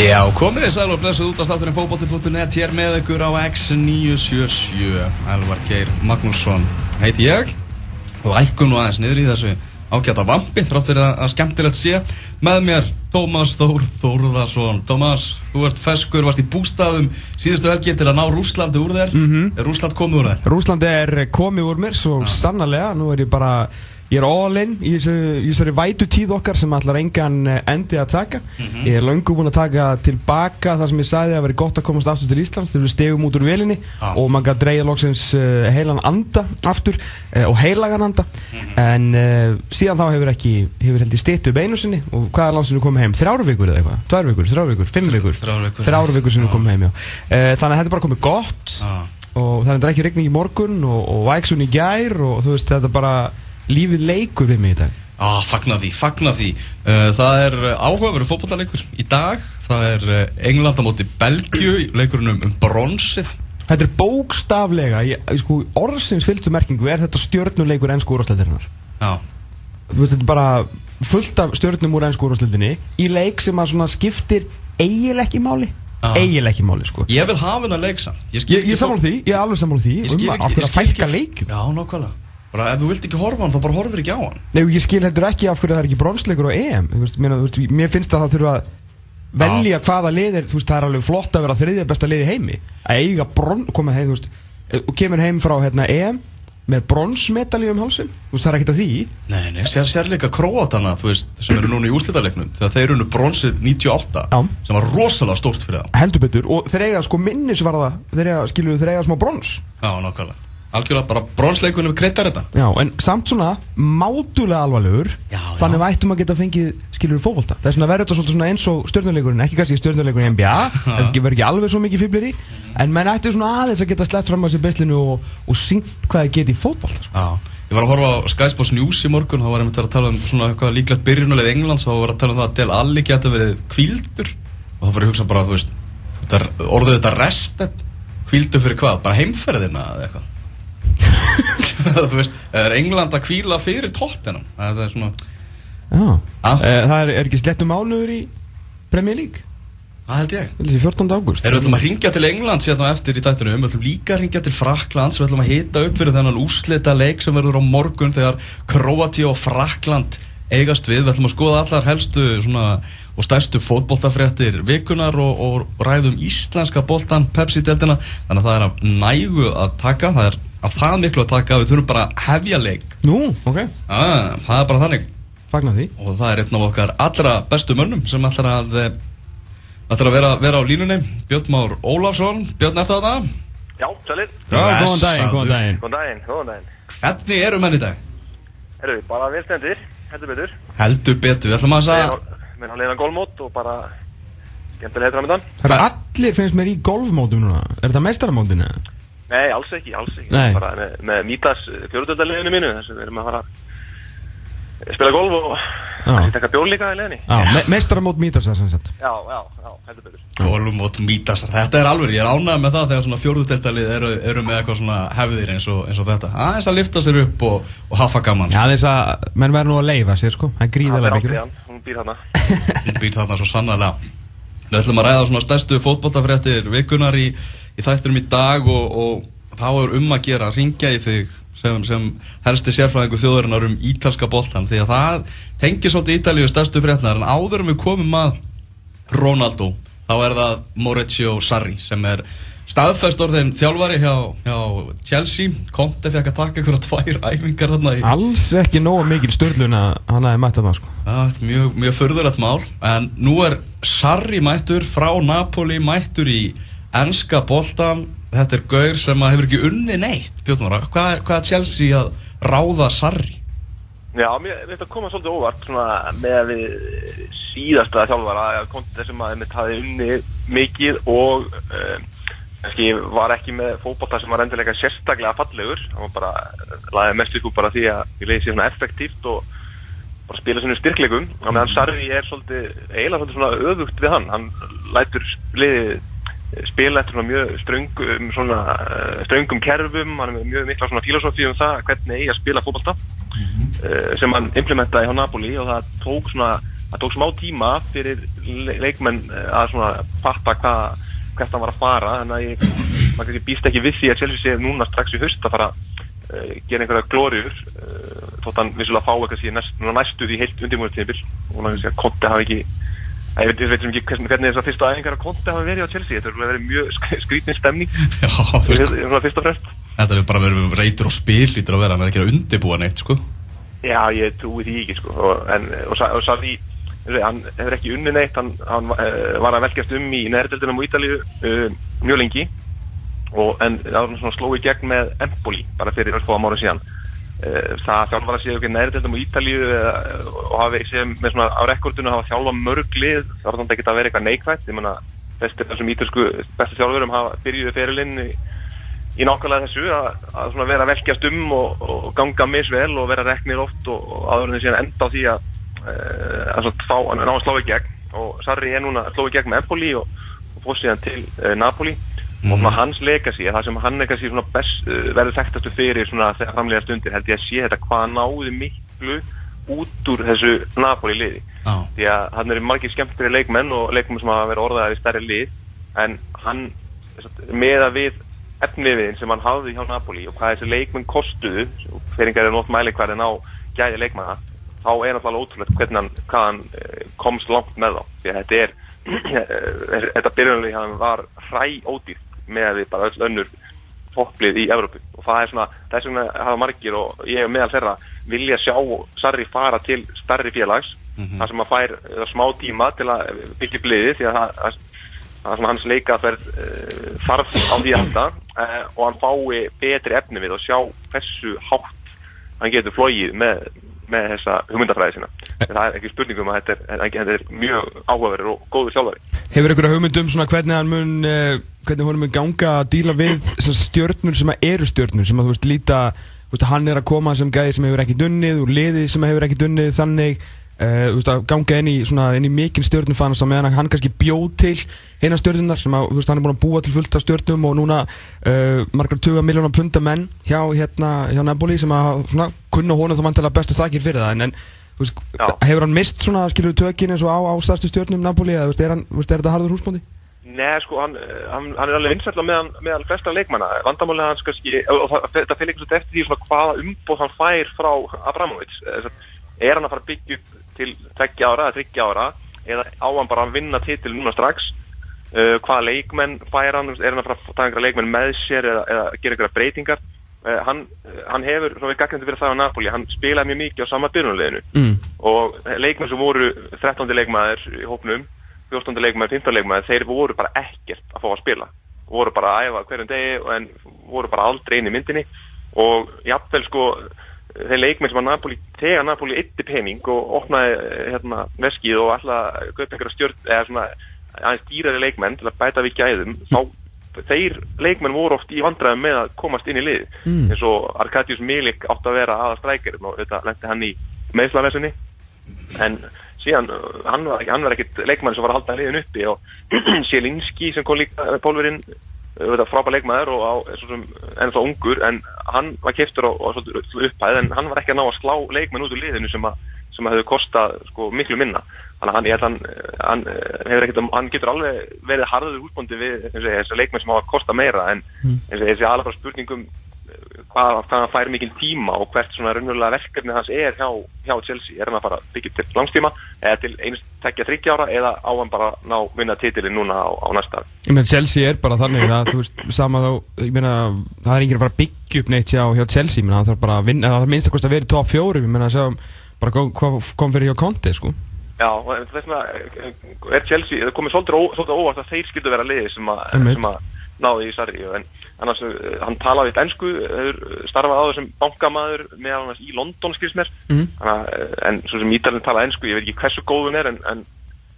Já, komið þið sæl og blessuð út á státturinn fókbótti.net hér með ykkur á X977 Elvar Geir Magnússon heiti ég. Og ækkum nú aðeins niður í þessu ágæta vampi þrátt fyrir að skemmtilegt sé. Með mér Tómas Þór Þórðarsson Tómas, þú ert feskur, varst í bústaðum síðustu helgi til að ná Rúslandi úr þér. Mm -hmm. Er Rúsland komið úr þér? Rúslandi er komið úr mér svo sannarlega, nú er ég bara Ég er all-in í þessari vætu tíð okkar sem allar engan eh, endi að taka. Mm -hmm. Ég er langur búinn að taka tilbaka það sem ég sagði að veri gott að komast aftur til Íslands þegar við stegum út úr velinni ah. og maður gæti dreyja lóksins uh, heilan anda aftur uh, og heilagan anda. Mm -hmm. En uh, síðan þá hefur ekki, hefur held ég stýttu upp einu sinni og hvaða landsinu komið heim? Þrjáru vikur eða eitthvað? Tvær vikur? Þrjáru vikur? Fimm vikur? Þrjáru vikur sem við komum heim, já. Þannig að þetta er bara komið gott ah. og það er ekki regning í morgun og, og væksun í gær og þú veist þetta bara lífið leikur við mig í dag? Ah, Fagna því, fagna því. Uh, Það er áhugaveru fókballarleikur í dag. Það er uh, England á móti Belgiu leikurinn um, um bronsið. Þetta er bókstaflega sko, orðsins fylgstu merkingu er þetta stjórnuleikur ennsku úrásleitirinnar Þetta er bara fullt af stjórnum úr ennsku úrásleitinni í leik sem að skiptir eiginlega ekki máli. Eiginlega ekki máli sko. Ég vil hafa hennar leik samt. Ég, ég, ég samfóla því, ég er alveg samfóla því um að, af hverju að fælka leikum Já, nokkvæmlega bara ef þú vilt ekki horfa hann þá bara horfir ekki á hann. Nei, ég skil heldur ekki af hverju það er ekki bronsleikur á EM. Veist, mér, veist, mér finnst að það þurfa að velja Já. hvaða liðir þú veist, það er alveg flott að vera þriðja besta liði heimi. Að eiga bron, koma heim, þú veist og kemur heim frá hérna, EM með bronsmedali um hálsum þú veist, það er ekkert að því. Nei, nei, sér, sérleika Kroatana, þú veist, sem eru núna í úslítalegnum þegar þeir eru bronsið 98 Já. sem var rosalega stórt fyrir það Heldur betur, og þeir eiga sko minnisvarða þeir eiga, skilju, þeir eiga smá brons. Já, nákvæmlega algjörlega bara bronsleikunum kreittar þetta. Já, en samt svona mátulega alvarlegur já, já. þannig vættum að geta fengið skilur fókbalta, það er svona verður þetta svona eins og stjórnuleikurinn, ekki kannski stjórnuleikurinn í NBA það verður ekki alveg svo mikið fiblir í en menn ættu svona aðeins að geta sleppt fram á þessu beslinu og, og sínt hvað það geti í fókbalta sko. Já, ég var að horfa á Sky Sports News í morgun, þá var með að tala um svona hvað líklegt byrjunulegð Englands, þá var að tala um það að Del Alli kvíldu fyrir hvað, bara heimferðina eða eitthvað þú veist, er England að kvíla fyrir tóttinam það er svona ah. Ah. það er, er ekki slettum mánuður í Premier League? Það held ég. Það er 14. ágúst. Við ætlum að ringja til England á eftir í dættunum við ætlum líka að ringja til Fraklands við ætlum að hita upp fyrir þennan úslita leik sem verður á morgun þegar Kroati og Frakland eigast við. Við ætlum að skoða allar helstu svona, og stærstu fótbóltafréttir vikunar og, og ræðum íslenska bóltan Pepsi-deltina þannig að það er að nægu að taka. Það er að það miklu að taka við þurfum bara að hefja leik. Nú, ok. Ah, Það er bara þannig. Fagnar því. Og það er einn af okkar allra bestu mönnum sem ætlar að ætlar að vera, vera á línunni. Björn Már Ólafsson. Björn, eftir þetta? Já, sælir Góðan daginn, góðan daginn. Góðan daginn, góðan daginn. Hvernig eru menn í dag? Erum við bara velstendir, heldur betur. Heldur betur, við ætlum að sagja Mér har leiðan golfmót og bara skemmtilega framöndan Það er allir finnst mér í golfmótum núna. Er þetta meistaramótinu? Nei, alls ekki, alls ekki. Nei. Bara með, með Mítas fjóruðöldarleginu mínu, þess að við erum að fara að spila golf og að taka bjól líka í leginni. Já, me mestaramót Mítas þar sem sagt. Já, já, já, heldur betur. Golfmót Mítas, þetta er alveg, ég er ánægð með það þegar svona fjóruðöldarlið eru, eru með eitthvað svona hefðir eins og, eins og þetta. Það er þess að lifta sér upp og, og hafa gaman. Já, þess að menn verður nú að leifa sér sko, það er gríðilega mikilvægt. Hún býr þarna. Hún býr að í þætturum í dag og, og þá er um að gera að ringja í þig sem, sem helsti sérfræðingu þjóðurinnar um ítalska boltan því að það tengir svolítið Ítalíu stærstu fréttnar en áður um við komum að Ronaldo þá er það Maurizio Sarri sem er staðfæstorðin þjálfari hjá, hjá Chelsea Conte fekk að taka á tvær æfingar í... alls ekki nógu mikil störlun að hann hafi mætt að það sko. mjög, mjög förðurlegt mál en nú er Sarri mættur frá Napoli mættur í ennska boltan, þetta er gaur sem hefur ekki unni neitt Björnvara, hvað, hvað er Chelsea að ráða Sarri? Já, mér finnst að koma svolítið óvart svona, með síðasta þjálfara konti sem að það hefði unni mikið og um, var ekki með fókbólta sem var endilega sérstaklega fallegur. Hann var bara, laðið mest ykkur bara því að við leiði sér svona effektíft og bara spila svona styrklegum, þannig að Sarri er svolítið, eiginlega svolítið svona öðugt við hann, hann lætur liðið spila eftir mjög ströngum, svona, uh, ströngum kerfum, hann er mjög mikla svona filosófi um það hvernig eigi að spila fókbalta mm -hmm. uh, sem hann implementaði á Napoli og það tók svona það tók smá tíma fyrir le leikmenn eh, að fatta hvað hvert hann var að fara þannig að ég, kannski býst ekki við því að Chelsea sé núna strax í haust að fara uh, gera einhverja glóriur þótt hann vissulega fá eitthvað síðan næst, næstu því heilt undirmúðutíðinbil og hann kannski að Conte hafi ekki ég veit, veit ekki hvernig, hvernig þess að fyrsta aðeingar að Conte hafi verið á Chelsea. Þetta er verið mjög skrítnin stemning. Já, fyrst, fyrst og fremst. Þetta er bara verið reytur og spil lítur að vera, hann er ekki að undirbúa neitt sko. Já, ég trúi því ekki sko. Og, en, og, og Sarri hann hefur ekki unni neitt. Hann, hann uh, var að velkjast um í nærdeldunum á Ítalíu uh, mjög lengi. Og, en það var svona sló í gegn með Empoli bara fyrir örfóðam ára síðan það þjálfar að séu ekki nærdeldum á Ítalíu og hafi séu með svona á rekordinu hafa þjálfa mörg lið það var þannig að vera eitthvað neikvægt ég menna þessum ítalsku bestu þjálfurum hafa byrjuði ferilinn í, í nákvæmlega þessu að, að vera velkjast um og, og ganga misvel og vera reknir oft og, og aðverðinu síðan enda á því að fá að ná að slá í gegn. Og Sarri er núna að slá í gegn með Empoli og, og fór síðan til uh, Napoli mm. og svona hans legacy, það sem hann legacy best, uh, verður þekktastu fyrir svona þegar framlega stundir held ég að sé þetta hvað náði miklu út úr þessu Napoli liði oh. því að hann er margir skemmtri leikmenn og leikmenn sem hafa verið orðaðar í stærri lið en hann með að við efniviðin sem hann hafði hjá Napoli og hvað þessi leikmenn kostuðu fyrir einhverja nótt mæli hverðin á gæði leikmanna þá er náttúrulega ótrúlega hvernig hann, hann komst langt með þá því að þetta er þetta byrjunlega hann var hræ ódýrt með við bara öll önnur topplið í Evrópu og það er svona þess vegna hafa margir og ég er meðal þeirra vilja sjá Sarri fara til starri félags mm -hmm. þar sem að fær smá tíma til að byggja bliði því að það það sem hans leikaðferð uh, þarf á því þetta uh, og hann fái betri efni við og sjá hversu hátt hann getur flóið með með þessa hugmyndafræði sína. Það er ekki spurningum að þetta er, þetta er mjög áhugaverður og góður sjálfari. Hefur ykkur að hugmyndum svona hvernig hann mun, uh, hvernig hann mun ganga að díla við stjórnur sem eru stjórnur sem að þú veist líta, þú veist hann er að koma sem gæði sem hefur ekki dunnið úr liði sem hefur ekki dunnið þannig Uh, veist, að ganga inn í, í mikinn stjórnufannast á meðan hann kannski bjóð til eina stjórnunar sem að, veist, hann er búin að búa til fullt af stjórnum og núna uh, margar 20 miljónar punta menn hjá, hérna, hjá Veist, hefur hann mist svona skilur tökin eins og á, á stærstu stjórnum Neboli eða er, hann, er þetta harður húsbóndi? Nei, sko, hann, hann, hann er alveg vinsætla meðan með flesta leikmanna. Vandamálega hans kannski, og það, það fyrir veit eftir því svona hvaða umbóð hann fær frá Abramovic. Er hann að fara að byggja upp til tveggja ára eða tryggja ára eða á hann bara að vinna titil núna strax uh, hvaða leikmenn fær hann, er hann að fara að taka einhverja leikmenn með sér eða, eða gera einhverja breytingar hann, hann hefur, svona við gagnandi fyrir það á Napoli, hann spilaði mjög mikið á sama byrjunleginu mm. og leikmenn sem voru 13. leikmæður í hópnum 14. leikmæður, 15. leikmæður, þeir voru bara ekkert að fá að spila voru bara að æfa hverjum degi en voru bara aldrei inn í myndinni og jafnvel sko þeir leikmenn sem að Napoli, þegar Napoli ytti pening og opnaði hérna veskið og alltaf köpa einhverja stjórn eða svona aðeins dýrari leikmenn til að bæta við gæðum þá þeir leikmenn voru oft í vandræðum með að komast inn í lið Mm. eins og Arkadius Milik átt að vera aða strækir og þetta lendi hann í meðslavesinni en síðan uh, hann var, hann var ekkit leikmenn sem var að halda liðin uppi og Sjelinski sem kom líka pólverinn frábær leikmaður og á, sem, ennþá ungur en hann var keftur á, á upphæð en hann var ekki að ná að slá leikmenn út úr liðinu sem, að, sem að hefur kostað sko, miklu minna þannig að hann, hann, hann, hefur ekkert, hann getur alveg verið harður útbóndi við þessi leikmenn sem hafa kostað meira en Mm. þessi, alveg spurningum hvað, hvað hann fær mikil tíma og hvert svona raunverulega verkefni hans er hjá, hjá Chelsea, er hann að fara að byggja til langstíma eða til einst tekja þryggja ára eða á hann bara ná vinna titilin núna á, á næsta Ég meina Chelsea er bara þannig að þú veist sama þá, ég meina það er enginn að fara að byggja upp neitt hjá, hjá Chelsea, ég meina það þarf bara að vinna, það minnst að kosta að vera í top 4, ég meina að sjá bara hvað kom, kom fyrir hjá Conte sko. Já, og þess vegna eh, er Chelsea, það komið svolítið, óvart að þeir skildu vera liði sem að náði í Sarri en annars, eh, hann talaði eitt ennsku hefur starfað áður sem bankamaður meðal annars í London skils mér. Mhm. Þannig að, eh, en svo sem Ítalinn talaði ennsku ég veit ekki hversu góð hún er en, en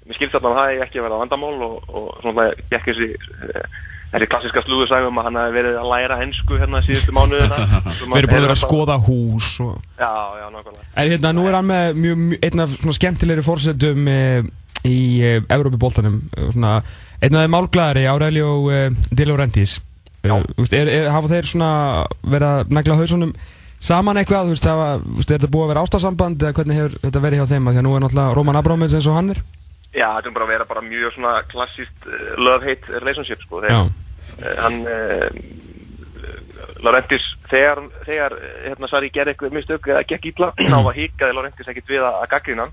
mér skilst alltaf að það er ekki að vera vandamál og, og svona gekk þessi eh, þessi klassiska slúðursægum að hann hafi verið að læra ennsku hérna síðustu mánuðina. Erum búin að vera að skoða hús og... Já, já, nákvæmlega. En hérna, nú er hann með mjög, mjög, einn af svona skemmtilegri fórsetum í e, Európi-bóltanum svona, einn af þeim málglæðari Aurelio e, De Laurentiis. Já. e, er, er, hafa þeir svona verið að negla hausunum saman eitthvað, þú veist, þú veist, er þetta búið að vera ástáðsamband eða hvernig hefur þetta verið hjá þeim? Því að nú er náttúrulega Róman Abrámins eins og hann er. Já, þetta er bara að vera bara mjög svona klassíst uh, love-hate relationship sko. Þegar, uh, hann uh, Laurentis þegar, þegar hérna Sari gerði eitthvað mistök eða gekk ítla, þá var híkaði Laurentis ekkit við að gaggrina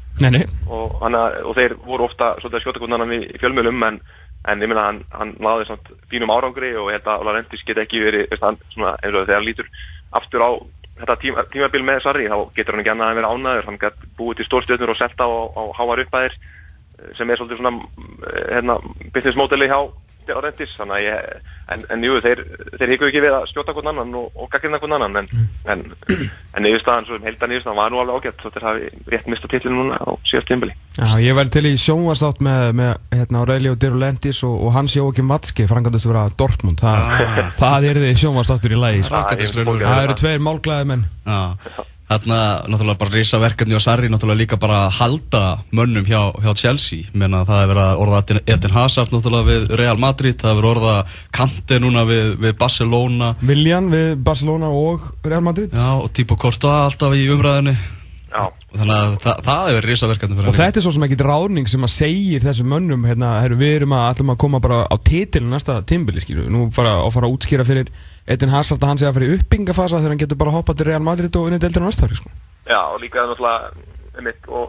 og, og þeir voru ofta svolítið að skjóta hvernig hann í fjölmjölum en, en ég minna hann, hann náði svona fínum árangri og hérna Laurentis get ekki verið svona, þegar hann lítur aftur á þetta tíma, tímabil með Sari þá getur hann ekki annað að vera ánæður hann gæti búið til stórstjörnur og selta á, á háar uppæðir sem er svolítið svona hérna, business modeli hjá Laurentis þannig að ég, en, en jú, þeir, þeir higgur ekki við að skjóta hvern annan og, og gaggrina hvern annan en, en, en niðurstaðan, svo um heildan niðurstaðan var nú alveg ágætt svo þeir hafi rétt mista tillinu núna á síðast tímbili Já, ég væri til í sjónvarstátt með, með hérna, Aurelio Dirulentis og, og hans Jóki Matski, frangandast að vera Dortmund. Þa, ah. það er því sjónvarsstáttur í lagi sko. Það eru tveir málglæði menn. Já Þarna, náttúrulega bara reysa verkefni og Sarri náttúrulega líka bara halda mönnum hjá, hjá Chelsea. Menna það hefur verið orða Eden Hazard náttúrulega við Real Madrid, það hefur orða Kante núna við, við Barcelona. Willian við Barcelona og Real Madrid. Já, og Típo Courtois alltaf í umræðinni. Já. Þannig að það, það hefur reysa verkefni fyrir hann. Og þetta er svo sem ekki ráðning sem að segja þessum mönnum, hérna, heru, við erum að, að koma bara á titilin næsta tímbili, skilju. Nú fara að fara að útskýra fyrir Edin Hazard að hann sé að fara í uppbyggingafasa þegar hann getur bara hoppað til Real Madrid og unnið deildinu næsta ári sko. Já, og líka náttúrulega einmitt og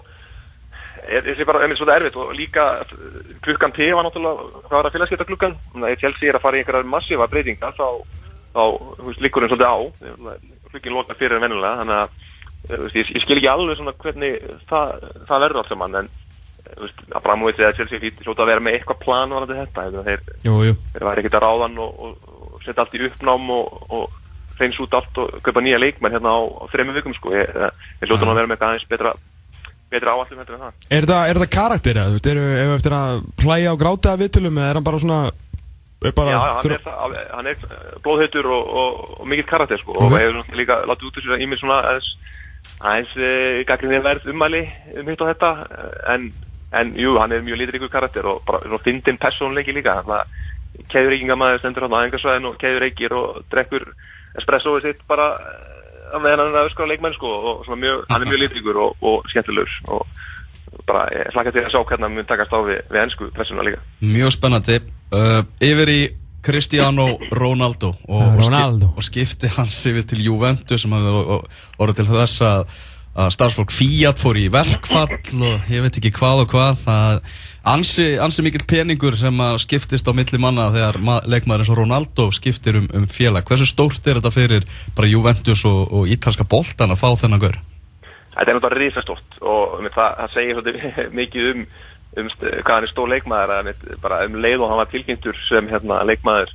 þessi bara einmitt svolítið erfitt og líka klukkan T var náttúrulega hvað var að félagskipta klukkan þannig að Chelsea er að fara í einhverjar massífa breytingar þá, þá líkur hann svolítið að ég, ég skil ekki alveg svona hvernig það, það verður allt saman en Abramovic eða Chelsea svolítið að vera með eitthvað plan varandi þetta þeir, þeir væri ekkert að ráðan og, og setja allt í uppnám og, og reyns út allt og kaupa nýja leikmenn hérna á, á þrejum vikum sko. Ég, ég hljóta að vera með eitthvað aðeins betra, betra áallum hendur en það. Er þetta karakter eða? Eru við eftir að hlæja og gráta að viðtölum eða er hann bara svona... Bara, Já, hann er, hann er blóðhautur og, og, og mikill karakter sko okay. og hefur líka látið út þessu í mig svona aðeins, e, gaggrinn þegar verð umæli um hitt og þetta en, en jú, hann er mjög litrikur karakter og bara fyndin personleiki líka þannig að keðuríkingamæður stendur hann á engarsvæðin og keðuríkir og drekkur espressoið sitt bara að eh, meðan hann er öskra leikmenn sko og mjög, hann er mjög litríkur og, og skemmtilegur og bara ég hlakka til að sjá hvernig hann mun takast á við, við ennsku pressuna líka. Mjög spennandi. Uh, yfir í Cristiano Ronaldo og, Ronaldo. og skipti hans yfir til Juventus sem hafði orðið til þess að, að starfsfólk Fiat fór í verkfall og ég veit ekki hvað og hvað það ansi, ansi mikill peningur sem að skiptist á milli manna þegar leikmaður eins og Ronaldo skiptir um, um félag. Hversu stórt er þetta fyrir bara Juventus og, og ítalska boltan að fá þennan gaur? Þetta er náttúrulega risastórt og um, það, það segir svolítið mikið um, um hvað hann er stór leikmaður að bara um leið og hann var tilkynntur sem hérna, leikmaður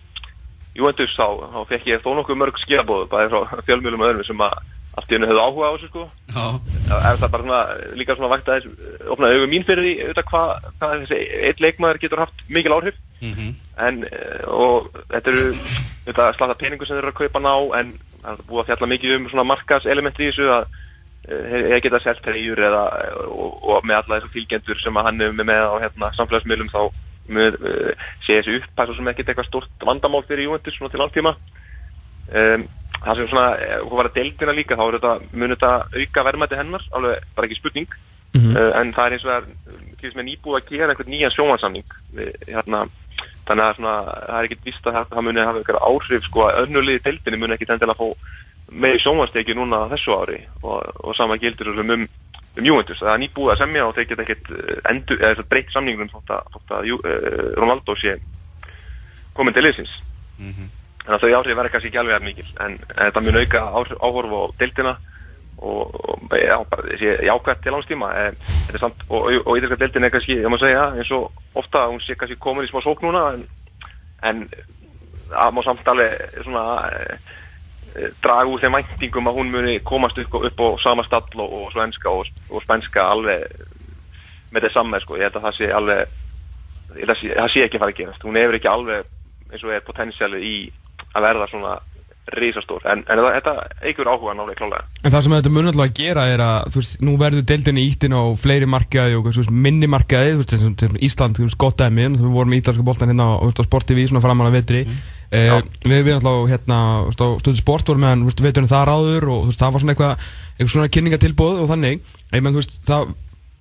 Juventus þá, þá fekk ég þó nokkuð mörg skilabóð bæði frá fjölmjölum og öðrum sem að allt í hennu hefðu áhuga á þessu sko. Er það bara svona, líka svona vægt að þess opnaði auðvitað mín fyrir því auðvitað hvað hva þessi eitt leikmaður getur haft mikil áhrif. Mm -hmm. en eh, og þetta eru þetta slata peningu sem þeir eru að kaupa ná en það er búið að fjalla mikið um svona markas elementi í þessu að þeir eh, geta selt treyjur eða og, og með alla þessu fylgjendur sem hann er með á hérna, samfélagsmiðlum þá með, uh, sé þessu upp sem ekkert eitthvað stort vandamál fyrir Júventus til langtíma um, það sem svona, hún eh, var að deildina líka þá þetta, mun þetta auka verðmætti hennar? Alveg bara ekki spurning. Mm -hmm. uh, en það er eins og það er nýbúið að gera einhvern nýjan sjónvansamning hérna, þannig að svona, það er ekkert vist að það, það muni hafa einhverja áhrif sko að öðnulegði deildinu muni ekki tendilega að fá með sjónvansteki núna þessu ári og, og sama gildur um, um, um Juventus, það er nýbúið að semja og þeir geta ekkert eh, endur, eða breytt samningunum þótt að, þótt að uh, Ronaldo sé komin til liðsins mm -hmm. Þannig að þau áhrif verða kannski ekki alveg að mikil en þetta mun auka áhorf á deildina og, og já, þessi jákvæmt til ánstíma samt, og, og ítalska deildin er kannski, ég má segja, eins og ofta hún sé kannski komin í smá sók núna en, en það má samt alveg svona e, draga úr þeim væntingum að hún muni komast upp, upp á sama stall og, og svenska og spænska alveg með það samme sko, ég held að það sé alveg það sé ekki að fara að gerast, hún hefur ekki alveg eins og er potensialið í að verða svona risastór, en, en þetta eigur áhuga nálega klálega. En það sem þetta munið alltaf að gera er að, þú veist, nú verður deildinni íttinn á fleiri markaði og veist, minni markaði, þú veist, Ísland, þú veist, gott aðeins, við vorum í ítalska bóltan hérna á Sportiví, svona framan að vetri, mm. Uh, við við alltaf hérna stöðu sport vorum með hann, við veitum það ráður og veist, það var svona eitthvað eitthvað svona kynningatilbóð og þannig menn veist það,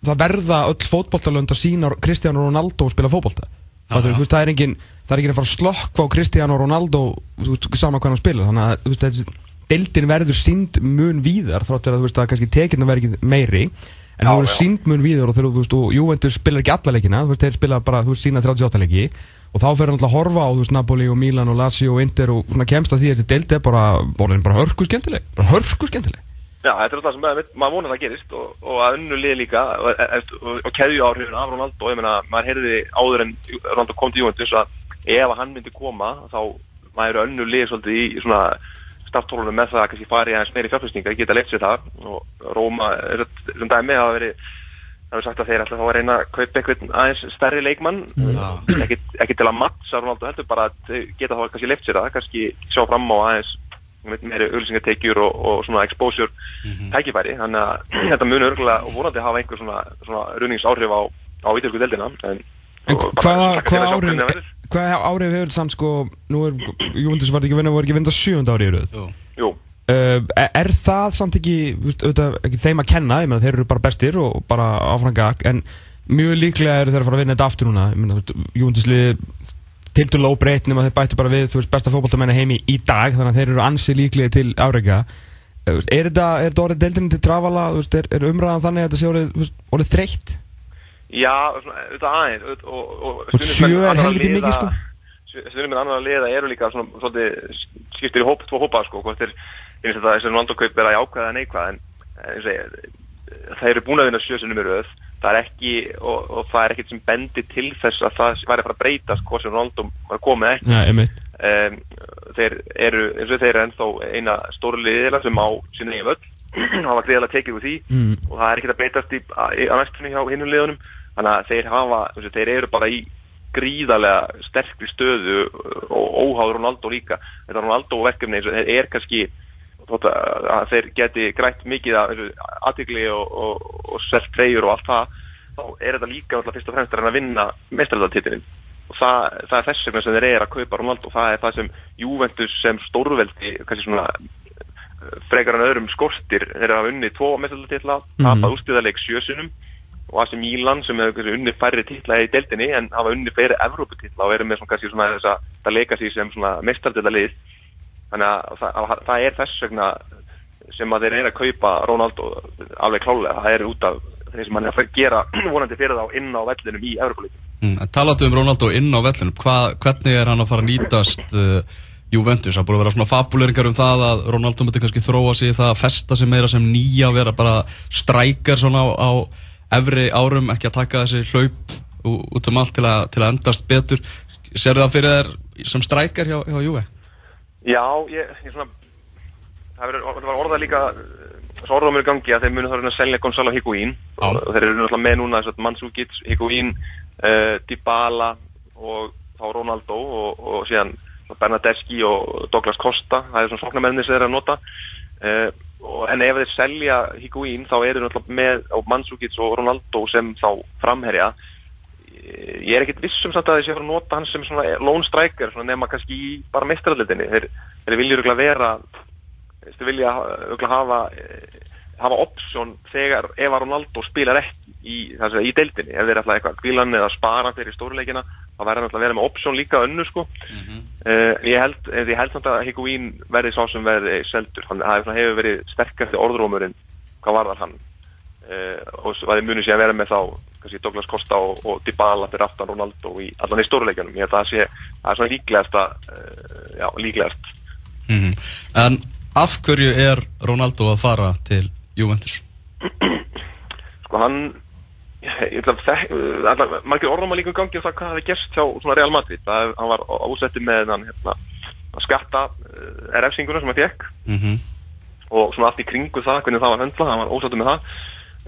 það verða öll fótballtalönd að sína Cristiano Ronaldo að spila fótballta það, það er enginn er að fara að slokka á Cristiano Ronaldo veist, sama hvað hann spila þannig að deildin verður sínd mun víðar þráttur að kannski tekinn verður ekki meiri en það verður sínd mun víðar og og Juventus spilar ekki alla leikina þeir spila bara sína 38 leiki og þá fer hann alltaf að horfa á þú veist Napoli og Milan og Lazio og Inter og svona kemst að því að þetta deild er bara, bara, bara hörku skemmtileg bara hörku skemmtileg. Já, þetta er alltaf sem maður, maður vonar það gerist og, og að unnu lið líka og, og, og keðju áhrifin af Ronaldo. Ég meina, maður heyrði áður en Ronaldo kom til Juventus að ef hann myndi koma þá maður eru unnu lið svolítið í svona starttólunum með það að kannski fari aðeins meiri fjárfæstinga, geta leitt sér það. Og Róma, þessum dæmi hafa verið það er sagt að þeir alltaf þá að reyna að kaupa einhvern aðeins stærri leikmann. Mm. ekki, ekki til að mattsa Ronaldo heldur bara að geta þá kannski leift sér það kannski sjá fram á aðeins meiri ölsingateikjur og, og svona exposure mm -hmm. tækifæri. Þannig að þetta munur örgulega og vorandi hafa einhver svona, svona runingsáhrif á, á ítalsku deldina en, en hvaða hva árið hva árið hefur samt sko? Nú er Júndis var ekki vinna voru ekki vinda sjönda árið Jú Uh, er það samt ekki, veist, auðvitað, ekki þeim að kenna, ég meina þeir eru bara bestir og bara áfrangak, en mjög líklega eru þeir að fara að vinna þetta aftur núna. Júndisli tildulega óbreytn nema þeir bættu bara við, þú veist, besta fókbaltamenni heimi í dag, þannig að þeir eru ansi líklega til áreika uh, er þetta, er þetta orðið deildinu til trafala, veist, er, er umræðan þannig að þetta sé orðið, orðið þreytt? Já, þetta aðeins og, og, og sjö er helviti mikið, sko. Stundum með annar að liða eru líka svona, svolítið, skiptir í hóp, tvo hópa, sko, hvort er eins og það sem vandokaup er að jákvæða neikvæða en eins og það eru búin að vinna sjösunum í rauð það er ekki og, og það er ekkert sem bendi til þess að það væri að fara að breytast hvort sem Ronaldo var komið ekki. Ja, um, þeir eru eins og þeir eru ennþá eina stóru liðila sem á sína eigin völd hafa greiðilega tekið úr því mm. og það er ekkert að breytast í, í, á næstunni hjá hinnum liðunum. Þannig að þeir hafa, þeir eru bara í gríðarlega sterkri stöðu og óháður Ronaldo líka. Þetta Ronaldo verkefni eins og þeir er kannski að þeir geti grætt mikið aðtíkli og, og, og selt treyjur og allt það þá er þetta líka alltaf fyrst og fremst að vinna mestraldatítilinn og það, það er þess vegna sem þeir eru að kaupa Ronaldo. Og það er það sem Juventus sem stórveldi kannski svona frekar en öðrum skortir þeir eru að unni tvo mestraldatítla mm -hmm. tapað ústíðarleik sjösunum og AC Milan sem hefur unni færri títla í deltinni en hafa unni fleiri Evróputítla og eru með svona kannski svona þess að leika sér sem svona mestraldatítalið þannig að það, að það er þess vegna sem að þeir eru að kaupa Ronaldo alveg klálega, það er út af þeir sem hann er að gera vonandi fyrir þá inn á vellinum í Evropalítum. Mm, Talatu um Ronaldo inn á vellinum, Hva, hvernig er hann að fara að nýtast uh, Juventus? Það búið að vera svona fabuleringar um það að Ronaldo mötti kannski þróa sig það að festa sig meira sem nýja, vera bara strækjar svona á, á efri árum, ekki að taka þessi hlaup út um allt til að, til að endast betur. Serðu það fyrir þér sem strækjar hjá, hjá Juve? Já, ég, ég svona, það, verið, það var orðað líka, svo orðað mér í gangi að þeir munu þá að selja Gonzalo Higuín og, þeir eru náttúrulega með núna Mandzukic, Higuín, uh, Dybala og þá Ronaldo og, og síðan Bernadeschi og Douglas Costa, það er svona sóknarmenni sem þeir eru að nota. Uh, en ef þeir selja Higuín þá eru náttúrulega með Mandzukic og Ronaldo sem þá framherja ég er ekkert vissum samt að þessi að nota hans sem svona lone striker svona nema kannski í bara mestraraldinni þeir, þeir vilja örgulega vera þeir vilja örgulega hafa hafa option þegar ef Ronaldo spilar ekki í, í deildinni, ef þeir ætla eitthvað kvílan eða spara fyrir stóruleikina, þá verður hann að vera með option líka önnu sko. Mm -hmm. uh, ég held, ég held samt að Higuín verði svo sem verði seldur, hann hefur verið sterkast orðrómurinn, hvað var það hann. Uh, og það munið sér að vera með þá kannski Douglas Costa og, og Dybala fyrir aftan Ronaldo í allan í stóruleikjanum ég held að það sé, það er svona líklegast að, uh, já, líklegast mm -hmm. En af hverju er Ronaldo að fara til Juventus? Sko hann ég ætla að það margir orðum að líka um gangi og það hvað hefði gerst hjá svona Real Madrid það hann var ásetti með hann hérna, að skatta uh, RF-singuna sem hann fekk mm -hmm. og svona allt í kringu það, hvernig það var höndla hann var ósættu með það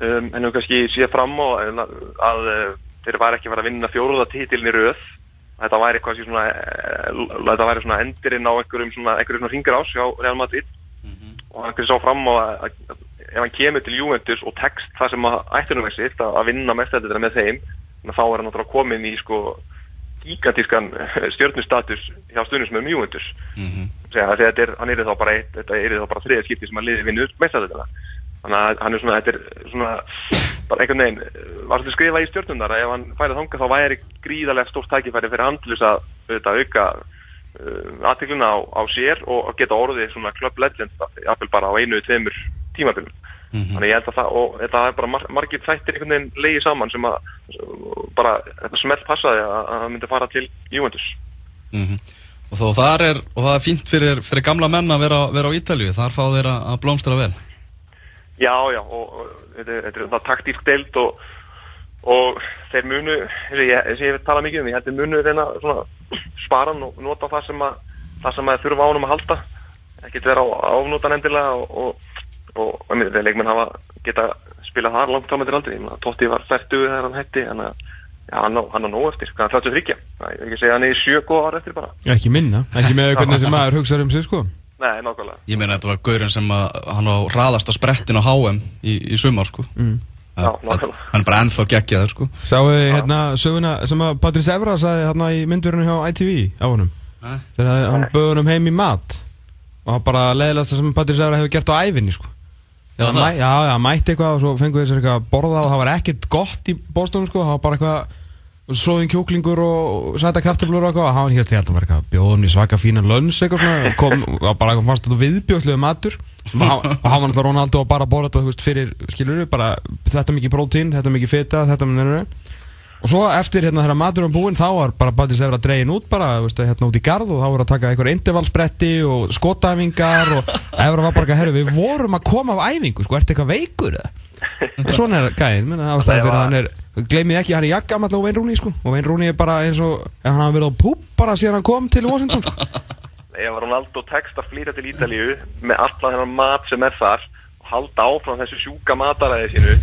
um, en þú kannski sé fram á að, að, að þeir var ekki verið að vinna fjóruða títilin í rauð þetta væri eitthvað svona uh, þetta væri svona endurinn á einhverjum svona, einhverjum svona ringar ás hjá Real Madrid. Mm -hmm. og hann kannski sá fram á að ef hann kemur til Juventus og tekst það sem ættunum veist að vinna mestættir með þeim þá er hann náttúrulega komin í sko gigantískan stjórnustatus hjá stundismöðum Júventus segja að þetta er, er þá bara eitt, þetta er þá bara þriða skipti sem hann liði vinnur meðstæðuna þannig að hann er svona, þetta er svona bara einhvern veginn, var þetta skrifa í stjórnunar að ef hann færið þangað þá væri gríðarlega stórt tækifæri fyrir þess að auðvitað, auka uh, aðtegluna á, á sér og geta orðið svona club legend jafnvel bara á einu, tveimur tímabilum þannig ég held að það, og þetta er bara mar margir þættir einhvern veginn leiði saman sem að bara, þetta smelt passaði að að það myndi fara til Juventus Mhm. Og þó þar er, og það er fínt fyrir, fyrir gamla menn að vera, vera á Ítalju, þar fá þeir að blómstra vel. Já, já, og, og þetta, er- það taktísk deild og, og þeir munu, eins og ég, ég hef talað mikið um, ég held þeir munu reyna svona spara hann og nota það sem að, það sem að þurfa á honum að halda, ekkert vera á áfnótan endilega og, og, einmitt, þeir leikmenn hafa geta spilað þar langt ámyndir aldrei, ég meina, Totti var færtuð þegar hann hætti, en að, já, hann á, hann á nóg eftir, hvað er 33, það er ekki að segja hann er í sjö góð ára eftir bara, Ekki minna, ekki með hvernig sem maður hugsaður um sig sko nei, nákvæmlega. Ég meina þetta var gaurinn sem að, hann á raðasta sprettin á HM í, í sumar, sko. Mm. Já, nákvæmlega. Hann er bara ennþá geggjaður, sko. Sáu þið hérna söguna sem að Patrís Evra sagði hérna í myndverðinu hjá ITV á honum Nei. þegar hann bauði honum heim í mat og hann bara leðilegast það sem Patrís Evra hefur gert á æfinni sko Já, það. mæ, já, já, mætti eitthvað og svo fengu þessar eitthvað að borða og það var ekkert gott í bóstunum sko, það var bara eitthvað svoðin kjúklingur og sæta kartöflur og eitthvað. Og hann hélt ég held að eitthvað bjóðum í svaka fína lönns eitthvað svona. Og kom, og bara fannst þetta viðbjóðslega matur. Og hann og var náttúrulega Ronaldo að bara borða þetta veist, fyrir, skilur við, bara þetta mikið prótín, þetta mikið fita, þetta mikið og svo eftir hérna þegar matur um búinn þá var bara Baldis Evra dregin út bara veist, hérna út í garð og þá var að taka einhver intervalspretti og skotæfingar og Evra var bara eitthvað, herru við vorum að koma af æfingu sko, ertu eitthvað veikur? Og svona er gæðin, menn ástæðan fyrir að hann er gleymið ekki, hann er jakkamall á Wayne Rooney sko. Og Wayne Rooney er bara eins og hann hafa verið á púp bara síðan hann kom til Washington sko. Ef Ronaldo tekst að flýta til Ítalíu með allan þennan mat sem er þar og halda áfram þessu sjúka mataræði sínu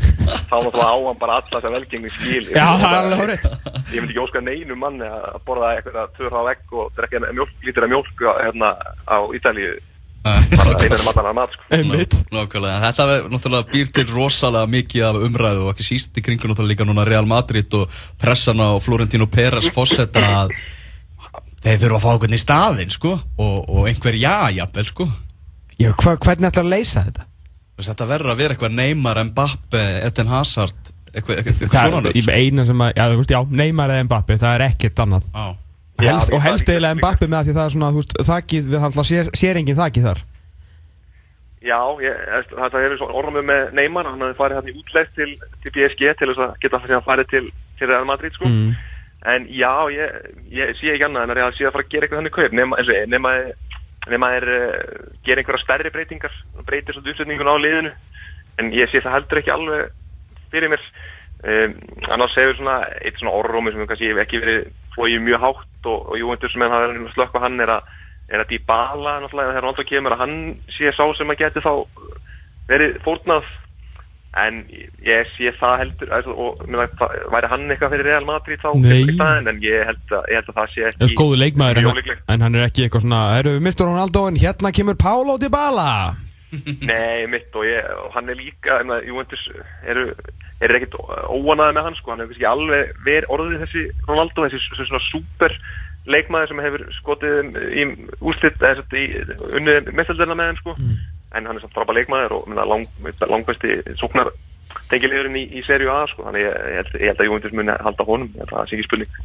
þá náttúrulega á hann bara alla þessa velgengni skil. Já, það er alveg horrið ég myndi ekki óska neinu manni að borða eitthvað tvöra á egg og drekka mjólk, lítur af mjólk hérna á Ítalíu sko. Þetta er náttúrulega býr til rosalega mikið af umræðu og ekki síst í kringu náttúrulega líka núna Real Madrid og pressan á Florentino Pérez fósetta að þeir þurfa að fá einhvern í staðinn sko og, og einhver já, jafnvel sko Já, hva, hvernig ætlar að leysa þetta? Þetta verður að vera eitthvað Neymar, Mbappe, Eden Hazard eitthvað, eitthvað, eitthvað Það svona er nöfn, sko. eina sem að, já, já, Neymar eða Mbappe, það er ekkert annað Já. Helst, Og helst eiginlega Mbappe með að því það er svona, þú veist, þakkið við hann sér, sér enginn þakkið þar. Já, ég, þetta hefur svo orðum með Neymar, hann hafði farið hann í útlegð til, til PSG til þess að geta að farið til, til Real Madrid sko. Mm. en já, ég, ég sé ekki annað en að Real sé að fara að gera eitthvað þannig kaup. Nema, er uh, gera einhverja stærri breytingar breytir svolítið uppsetningun á liðinu. En ég sé það heldur ekki alveg fyrir mér. Um, annars hefur svona eitt svona orðrómi sem kannski ekki verið flóið mjög hátt og, og Júventus sem hann hafa slökk á hann er að er að Dybala náttúrulega þegar Ronaldo kemur að hann sé sá sem að geti þá verið fórnað. En ég sé það heldur og væri- það- væri hann eitthvað fyrir Real Madrid þá staðinn, en ég held, að, ég held að það sé Það ekki er góðu leikmaður en, en hann er ekki eitthvað svona Eru við mistur Ronaldo en hérna kemur Paulo Dybala Nei, mitt og ég, og hann er líka, en að Juventus eru, eru ekkert óanaði með hann, sko, hann hefur kannski alveg verið orðið þessi Ronaldo, þessi, þessi svona super leikmaður sem hefur skotið í úrslit, eða að í unnið mestalderna með þeim, sko, en hann er samt frábæð leikmaður og lang, langbæsti sóknar tengilegurinn í, í serju A, sko, þannig ég, ég, held, ég held að Juventus muni halda honum, það sé ekki spurning.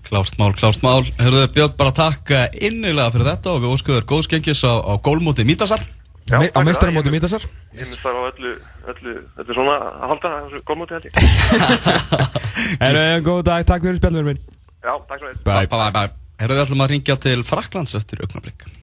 Klást mál, klást mál. Hörðu Björn, bara takk innilega fyrir þetta og við óskuður góðskengis á, á gólmóti Mítasar Á meistaramóti. Mítasar Ég myndi það á öllu, öllu, öllu svona að halda þessu gólmóti held ég. Eru góð dag, takk fyrir spjallur minn Já, takk svo mjög. Bye Bye, bye, bye Herðu við ætlum að ringja til Fraklands eftir augnablik